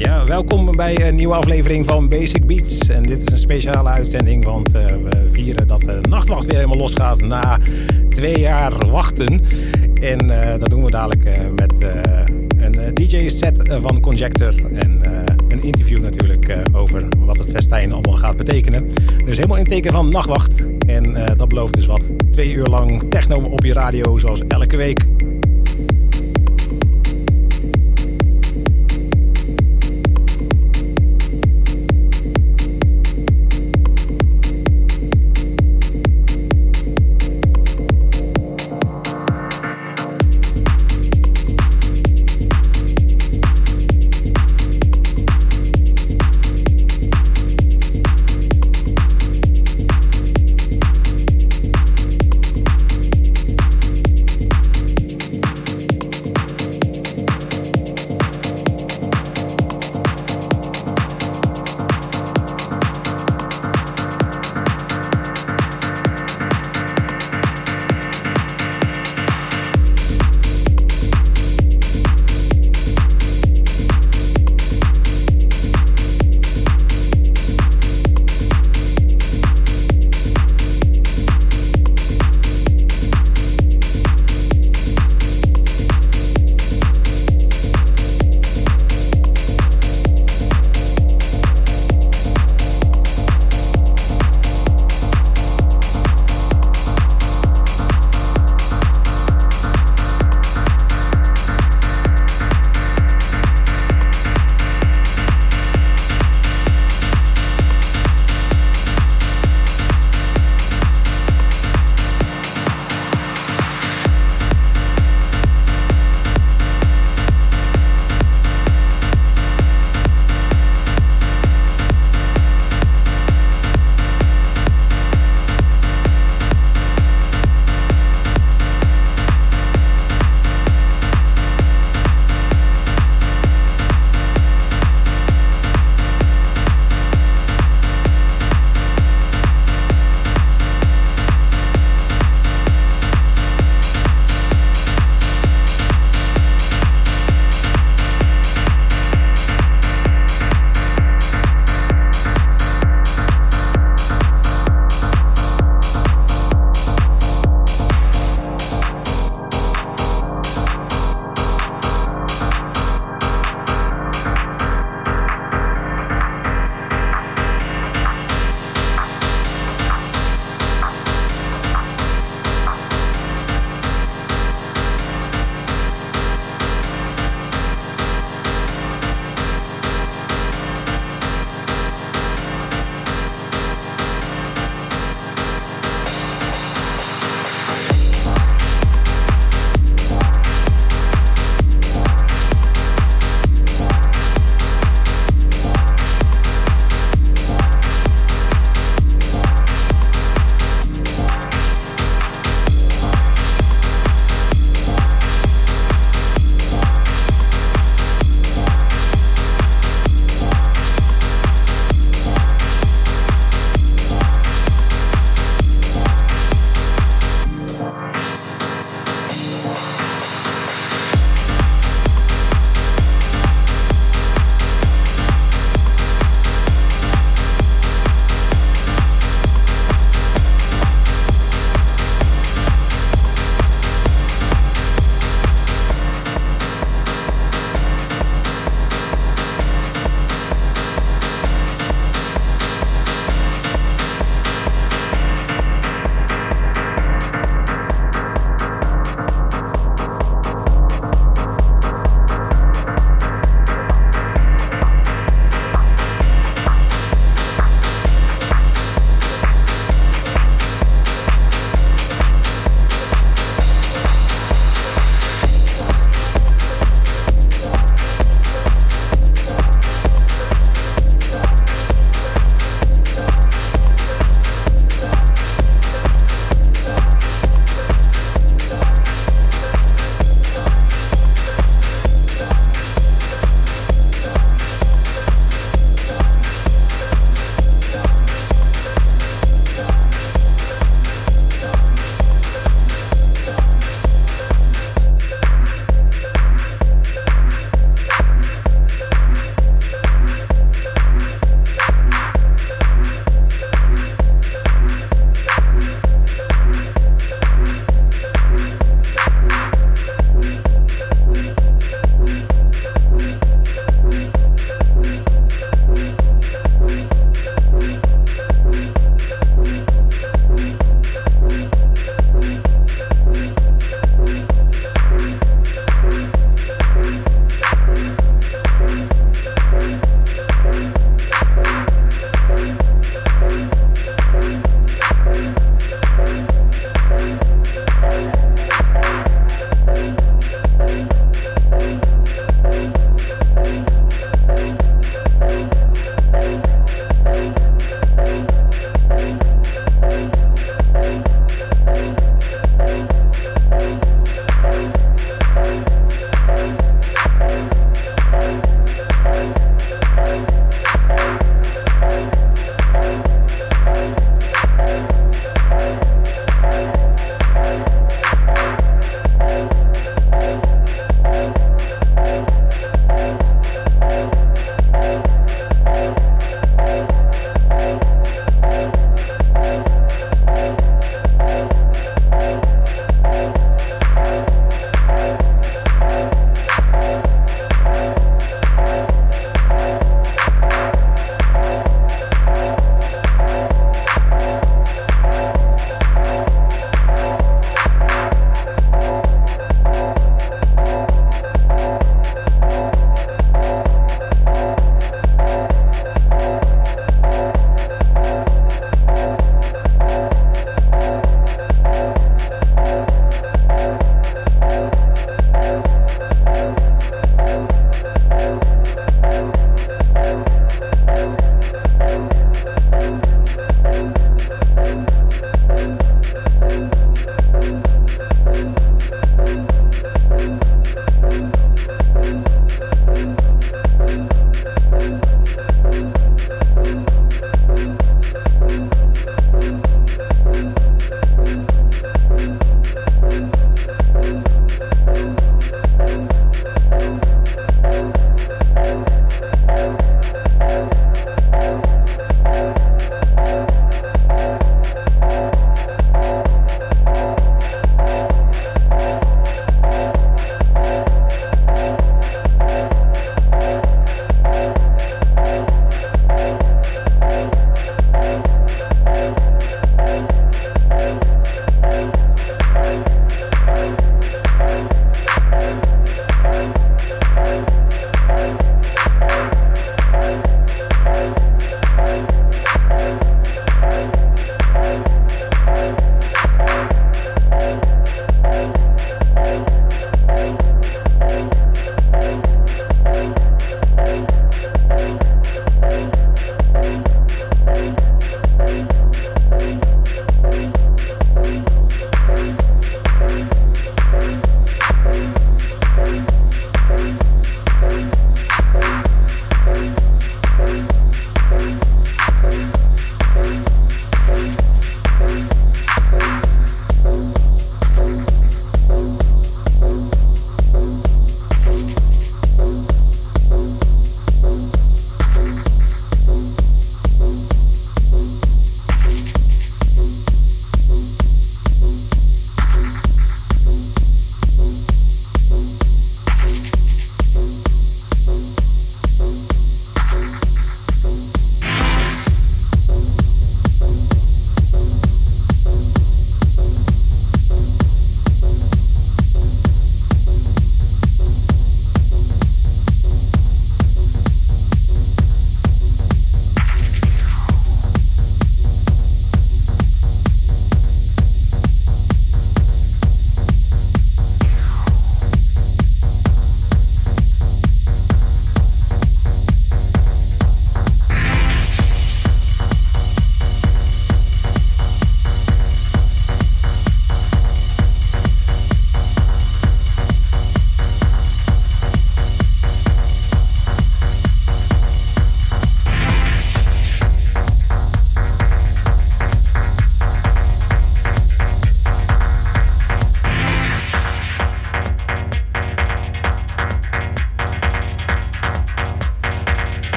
Ja, welkom bij een nieuwe aflevering van Basic Beats. En dit is een speciale uitzending, want uh, we vieren dat de nachtwacht weer helemaal losgaat na twee jaar wachten. En uh, dat doen we dadelijk uh, met een DJ-set van Conjector en een interview natuurlijk over wat het festijn allemaal gaat betekenen. Dus helemaal in teken van nachtwacht. En dat belooft dus wat. Twee uur lang techno op je radio, zoals elke week.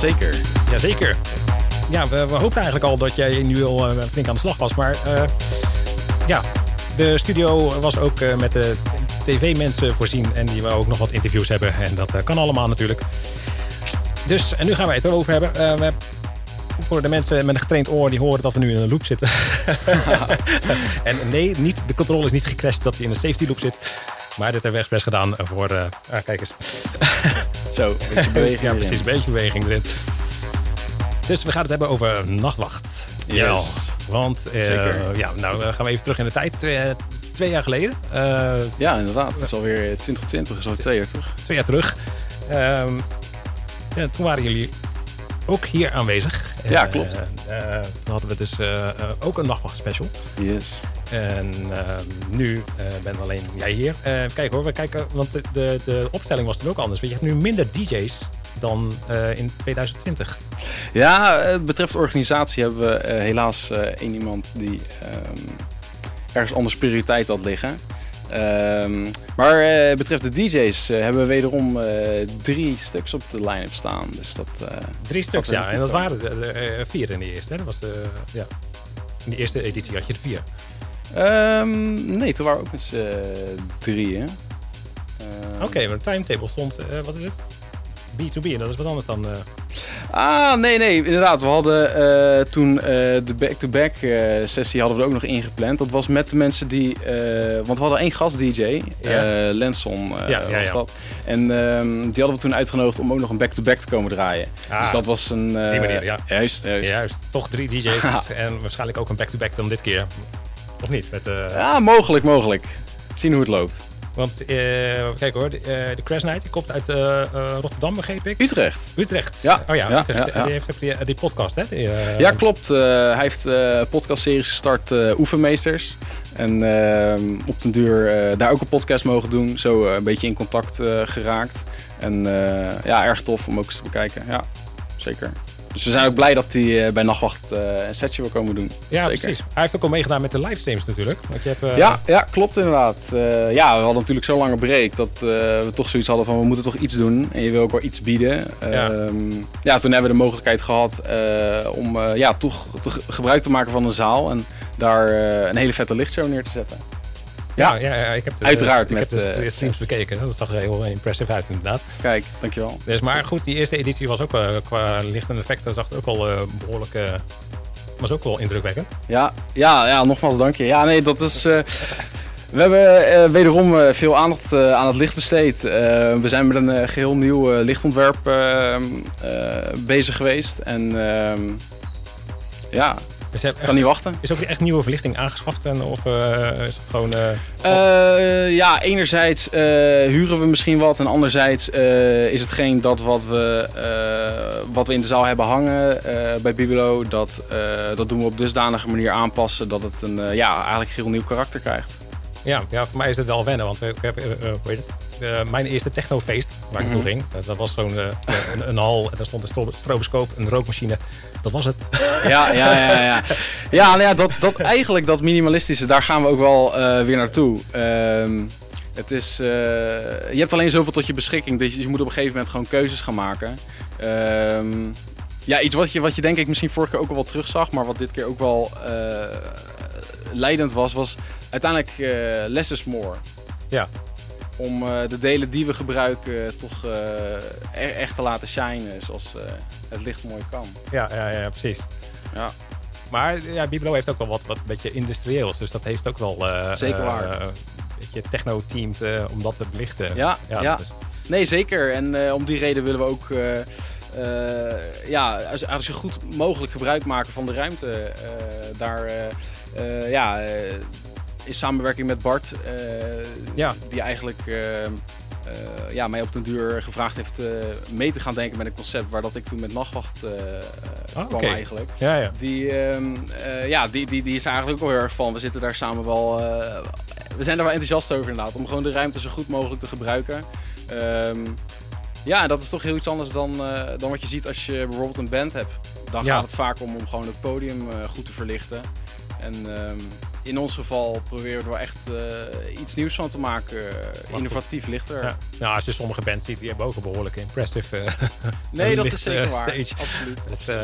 Jazeker. Jazeker. Ja, we, we hoopten eigenlijk al dat jij nu al uh, flink aan de slag was. Maar uh, ja, de studio was ook uh, met de tv-mensen voorzien. En die we ook nog wat interviews hebben. En dat kan allemaal natuurlijk. Dus, en nu gaan wij het erover hebben. we voor de mensen met een getraind oor die horen dat we nu in een loop zitten. en nee, niet, de controle is niet gecrashed dat hij in een safety loop zit. Maar dit hebben we expres gedaan voor... Ah, kijk eens. Zo, een beetje beweging Ja, precies, een beetje beweging erin. Dus we gaan het hebben over nachtwacht. Yes. Ja, want uh, ja, nou gaan we even terug in de tijd. Twee, twee jaar geleden. Uh, ja, inderdaad. Het is alweer 2020, is alweer twee jaar terug. Twee jaar terug. Ja, toen waren jullie ook hier aanwezig. Ja, klopt. Uh, uh, toen hadden we dus uh, ook een nachtwacht special. Yes. En nu ben alleen jij hier. kijk hoor, we kijken, want de, de, de opstelling was toen ook anders. Want je hebt nu minder DJ's dan in 2020. Ja, het betreft organisatie hebben we helaas één iemand die um, ergens anders prioriteit had liggen. Um, maar uh, betreft de DJ's uh, hebben we wederom uh, drie stuks op de line-up staan. Dus dat, drie stuks, ja. En dat waren er vier in de eerste. Hè? Dat was de, ja. In de eerste editie had je er vier. Um, nee, toen waren we ook met z'n drieën. Oké, okay, maar de timetable stond, wat is het? B2B, en dat is wat anders dan... Uh... Ah, nee, nee, inderdaad. We hadden uh, toen de back-to-back -back, sessie hadden we er ook nog ingepland. Dat was met de mensen die... want we hadden één gast-dj, ja. Lenson ja, ja, was dat. En ehm, die hadden we toen uitgenodigd om ook nog een back-to-back -back te komen draaien. Ah, dus dat was een... die manier, ja. Juist, juist. Juist, toch drie DJ's en waarschijnlijk ook een back-to-back -back dan dit keer. Of niet? Met, Ja, mogelijk, mogelijk. Zien hoe het loopt. Want uh, kijk hoor, de, uh, de Crash Night die komt uit Rotterdam, begreep ik. Utrecht. Utrecht. Ja. Oh ja, Utrecht. ja, ja. Die heeft die, die podcast, hè? Die, ja, klopt. hij heeft een podcastseries gestart, Oefenmeesters. En op den duur daar ook een podcast mogen doen. Zo een beetje in contact geraakt. En ja, erg tof om ook eens te bekijken. Ja, zeker. Dus we zijn ook blij dat hij uh, bij Nachtwacht uh, een setje wil komen doen. Ja, Zeker. precies. Hij heeft ook al meegedaan met de livestreams natuurlijk. Want je hebt, uh... ja, ja, klopt inderdaad. ja, we hadden natuurlijk zo lange break dat we toch zoiets hadden van we moeten toch iets doen. En je wil ook wel iets bieden. Ja, um, ja toen hebben we de mogelijkheid gehad om ja, toch te gebruik te maken van een zaal. En daar een hele vette lichtshow neer te zetten. Ja, ja, ja, ik heb de, uiteraard ik met heb de, de streams bekeken. Dat zag er heel impressive uit inderdaad. Kijk, dankjewel. Dus, maar goed, die eerste editie was ook uh, qua licht en effecten zag het ook al uh, behoorlijk... Was ook wel indrukwekkend. Ja, ja, ja, nogmaals dank je. Ja, nee, dat is... we hebben wederom veel aandacht aan het licht besteed. we zijn met een geheel nieuw lichtontwerp bezig geweest. En ehm, ja, dus kan niet wachten. Is ook echt nieuwe verlichting aangeschaft? En, of uh, is het gewoon... Uh, uh, ja, enerzijds huren we misschien wat. En anderzijds is hetgeen dat wat we, wat we in de zaal hebben hangen bij Bibelo... Dat, dat doen we op dusdanige manier aanpassen dat het een ja, eigenlijk heel nieuw karakter krijgt. Ja, ja, voor mij is het wel wennen. Want ik heb, hoe heet het? Uh, mijn eerste technofeest waar ik mm -hmm. toe ging. Uh, dat was gewoon uh, een, een, hal en daar stond een stroboscoop, een rookmachine. Dat was het. Ja, ja, ja. Ja, ja, nou ja dat, dat, eigenlijk dat minimalistische, daar gaan we ook wel weer naartoe. Ehm, het is, je hebt alleen zoveel tot je beschikking. Dus je moet op een gegeven moment gewoon keuzes gaan maken. Um, ja, iets wat je, wat je denk ik misschien vorige keer ook al wel terugzag, maar wat dit keer ook wel leidend was, was uiteindelijk less is more. Ja om uh, de delen die we gebruiken toch uh, e echt te laten shinen zoals het licht mooi kan. Ja, ja, ja precies. Ja. Maar ja, Bibelo heeft ook wel wat, wat een beetje industrieels, dus dat heeft ook wel zeker waar. een beetje techno-teams om dat te belichten. Ja, ja. ja. Dus. Nee, zeker. En om die reden willen we ook ja, als, als je goed mogelijk gebruik maken van de ruimte, daar ja in samenwerking met Bart, ja. die eigenlijk uh, ja, mij op den duur gevraagd heeft mee te gaan denken met een concept waar dat ik toen met Nachtwacht oh, kwam okay. eigenlijk. Ja, ja. Die, ehm, ja, die, die, die is eigenlijk ook wel heel erg van. We zitten daar samen wel. we zijn er wel enthousiast over inderdaad. Om gewoon de ruimte zo goed mogelijk te gebruiken. Um, ja, dat is toch heel iets anders dan, dan wat je ziet als je bijvoorbeeld een band hebt. Dan ja. gaat het vaak om om gewoon het podium goed te verlichten. En um, in ons geval proberen we er wel echt eh, iets nieuws van te maken. Innovatief lichter. Ja. Nou, als je sommige bands ziet, die hebben ook een behoorlijk impressive eh, Nee, dat licht, is zeker eh, waar. stage. Absoluut. Dus, eh,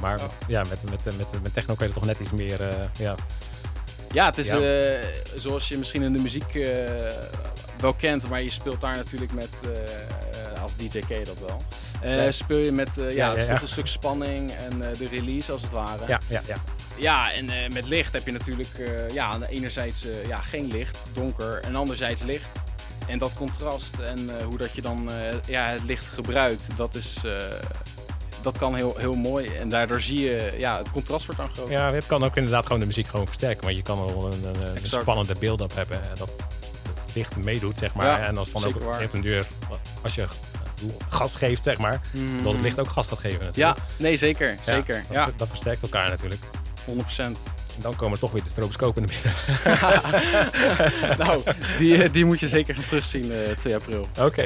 maar met, ja, met, met, met, met techno kan je er toch net iets meer... eh, ja. Ja, het is Ja. eh, zoals je misschien in de muziek eh, wel kent, maar je speelt daar natuurlijk met, eh, eh, als DJ ken je dat wel. Eh, Ja. Speel je met, eh, ja, Ja, een stuk spanning en eh, de release als het ware. Ja, ja, ja. Ja, en met licht heb je natuurlijk, ja, enerzijds ja, geen licht, donker, en anderzijds licht. En dat contrast en hoe dat je dan ja, het licht gebruikt, dat is, dat kan heel, heel mooi. En daardoor zie je, ja, het contrast wordt dan groot. Ja, het kan ook inderdaad gewoon de muziek gewoon versterken. Want je kan wel een, een, een spannende build-up hebben. En dat het licht meedoet, zeg maar. Ja, en als dan zeker ook op een deur, als je gas geeft, zeg maar. Mhm. Dat het licht ook gas gaat geven Ja, natuurlijk. nee, zeker. Ja, zeker. Dat, Ja, dat versterkt elkaar natuurlijk. 100%. En dan komen toch weer de stroboscopen in de midden. nou, die, eh, die moet je zeker gaan terugzien eh 2 april. Oké,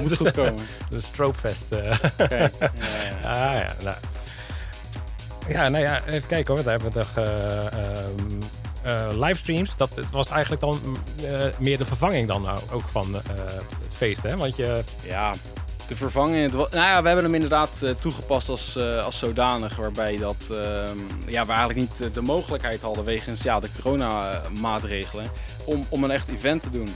Moet goed komen. de strobefest. eh. Ja, ja. Ah ja, nou. Ja, nou ja, even kijken hoor. Daar hebben we nog eh, ehm, eh, livestreams. Dat was eigenlijk dan mm, eh, meer de vervanging dan nou ook van eh, het feest, hè? Want je, Ja, de vervanging. Nou ja, we hebben hem inderdaad eh, toegepast als, eh, als zodanig. Waarbij dat, ehm, ja, we eigenlijk niet de mogelijkheid hadden wegens ja, de coronamaatregelen. Om, om een echt event te doen.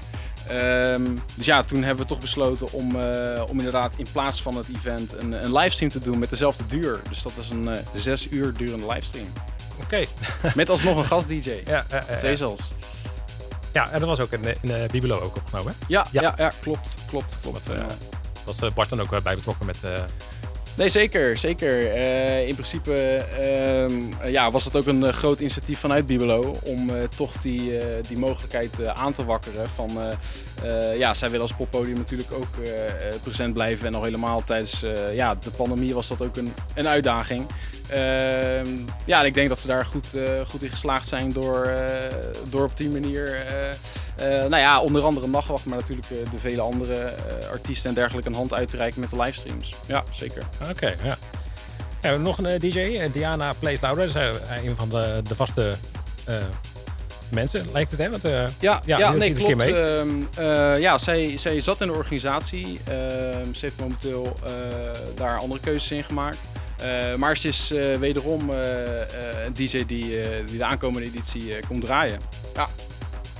Ehm, dus ja, toen hebben we toch besloten om, eh, om inderdaad in plaats van het event een, een livestream te doen met dezelfde duur. Dus dat is een zes uur durende livestream. oké. Met alsnog een gast-DJ. Ja, Twee zelfs. ja, en dat was ook in, in Bibelo ook opgenomen. Ja, Ja. ja. klopt, klopt, klopt. Was eh, Bart dan ook eh, bij betrokken met... eh, Nee, zeker. zeker. In principe ehm, eh, ja, was het ook een groot initiatief vanuit Bibelo om toch die, die mogelijkheid aan te wakkeren. Van, ja, zij willen als poppodium natuurlijk ook present blijven. En al helemaal tijdens ja, de pandemie was dat ook een, een uitdaging. Ehm, ja, en ik denk dat ze daar goed, eh, goed in geslaagd zijn door, eh, door op die manier... eh, nou ja, onder andere Nachtwacht, maar natuurlijk de vele andere artiesten en dergelijke een hand uit te reiken met de livestreams. Ja, zeker. Oké, ja. Ja, we hebben nog een DJ, Diana Plays Louder. Dat is een van de, de vaste mensen, lijkt het hè? Want, Ja, Ja, ja, nee, klopt. Ehm, eh, ja, zij, zij zat in de organisatie. Ehm, ze heeft momenteel daar andere keuzes in gemaakt. Eh, maar ze is eh, wederom eh, een DJ die, die de aankomende editie komt draaien.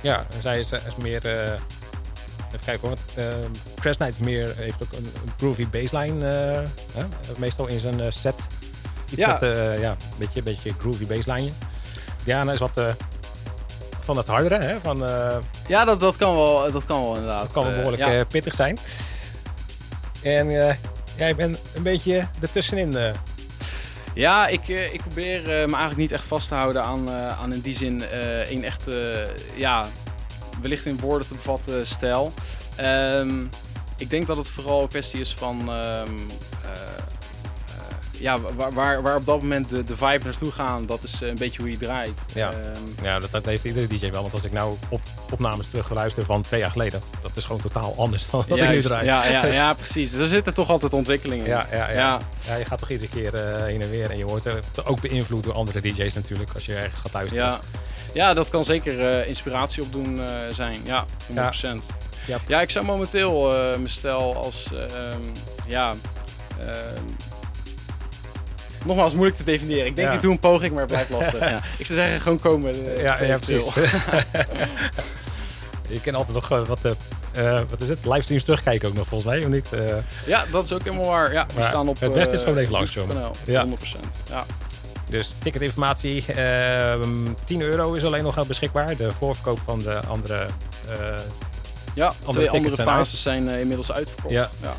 Ja, en zij is, is meer. even kijken hoor. want, eh, Crash Night meer, heeft ook een, een groovy baseline. hè, meestal in zijn set. Iets Ja. met ja, een beetje, beetje groovy baseline. Diana is wat van het hardere. Hè, van, Ja, dat, dat, kan, wel, dat kan wel inderdaad. dat kan wel Eh, behoorlijk ja. eh, pittig zijn. En jij bent een beetje ertussenin. eh Ja, ik, eh, ik probeer eh, me eigenlijk niet echt vast te houden aan, aan in die zin een echte, ja, wellicht in woorden te bevatten stijl. Ehm, ik denk dat het vooral een kwestie is van, ehm, eh, eh, ja, waar, waar, waar op dat moment de, de vibe naartoe gaan, dat is een beetje hoe je draait. Ja. Ehm, ja, dat, dat heeft iedere DJ wel. Want als ik nou op opnames terug luister van twee jaar geleden. Dat is gewoon totaal anders dan wat ik nu draai. ja, ja, ja, precies. Dus er zitten toch altijd ontwikkelingen in. Ja, ja, ja. Ja. Ja, je gaat toch iedere keer eh, heen en weer. En je wordt er ook beïnvloed door andere DJ's natuurlijk. Als je ergens gaat luisteren. Ja, ja dat kan zeker eh, inspiratie opdoen eh zijn. Ja, 100%. Ja. Ja, ik zou momenteel eh mijn stijl als... ehm, ja, ehm, nogmaals, moeilijk te definiëren. Ik denk, ik doe een poging, maar het blijft lastig. ja. Ik zou zeggen, gewoon komen. eh, ja, twee ja, april. precies. je kan altijd nog eh, wat, eh, wat is het? Livestreams terugkijken ook nog volgens mij, of niet? Ja, dat is ook helemaal waar. Ja, Maar staan op het beste is gewoon even langskomen. YouTube.nl. Ja. 100%. Ja. dus ticketinformatie. ehm 10 euro is alleen nog beschikbaar. De voorverkoop van de andere... ja, twee tickets andere zijn fases uit. zijn inmiddels uitverkocht. Ja. ja.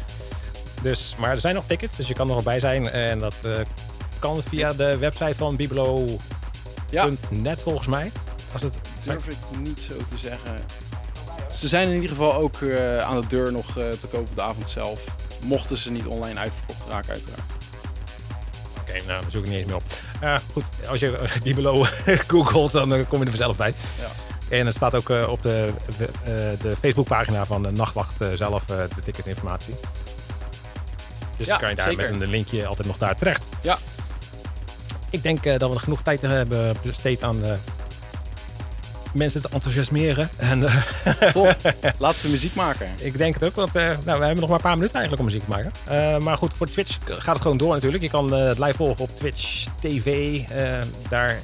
dus, maar er zijn nog tickets, dus je kan er nog bij zijn. En dat kan via de website van bibelo.net Ja. volgens mij. Als het, durf ik niet zo te zeggen. Ze zijn in ieder geval ook eh, aan de deur nog eh, te kopen op de avond zelf. Mochten ze niet online uitverkocht raken, uiteraard. Oké, nou, daar zoek ik niet eens meer op. Eh, goed, als je Bibelo googelt, dan kom je er vanzelf bij. Ja. En het staat ook op de, de Facebookpagina van de Nachtwacht zelf de ticketinformatie. Dus Ja, dan kan je daar zeker. met een linkje altijd nog daar terecht. Ja. Ik denk eh, dat we genoeg tijd hebben besteed aan, eh, mensen te enthousiasmeren. En, eh, Top. Laten we muziek maken. ik denk het ook, want nou, we hebben nog maar een paar minuten eigenlijk om muziek te maken. Maar goed, voor Twitch gaat het gewoon door natuurlijk. Je kan het live volgen op Twitch TV. Daar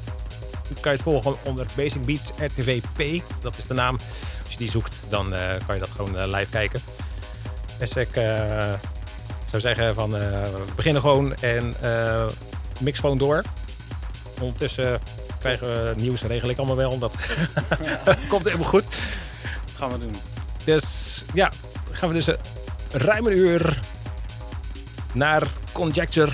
kan je het volgen onder Basic Beats RTVP. Dat is de naam. Als je die zoekt, dan kan je dat gewoon live kijken. Dus ik zou zeggen van we beginnen gewoon en mix gewoon door. Ondertussen krijgen we nieuws, regel ik allemaal wel. Dat komt helemaal goed. Dat gaan we doen. Dus ja, dan gaan we dus een ruim een uur naar Conjecture.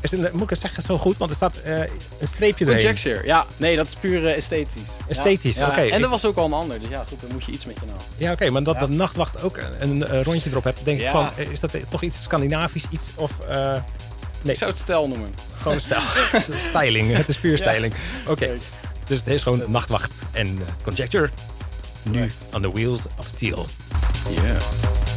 Is het, moet ik het zeggen zo goed? Want er staat eh, een streepje erin. Conjecture. Ja, nee, dat is puur eh, esthetisch. Esthetisch, Ja, ja. oké. En er was ook al een ander. Dus ja, goed, dan moet je iets met je naam. Ja, oké, maar dat Ja. de nachtwacht ook een, een, eh, rondje erop hebt, denk ik van, eh, is dat eh, toch iets Scandinavisch, iets of eh, nee, Ik zou het stel noemen. Gewoon stijl, styling. Het is puur styling. Oké, dus het is gewoon nachtwacht en eh, Conjecture. Nu on the wheels of steel. Yeah.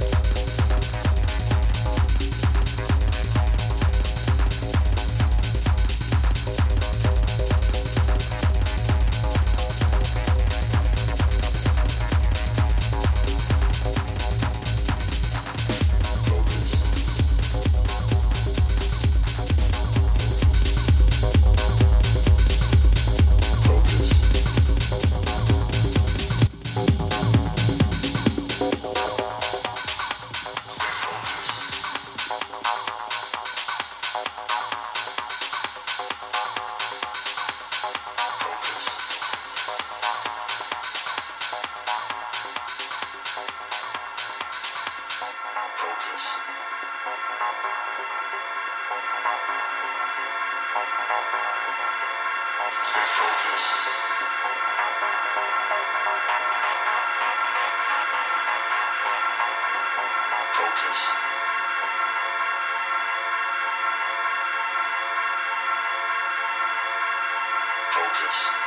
Peace.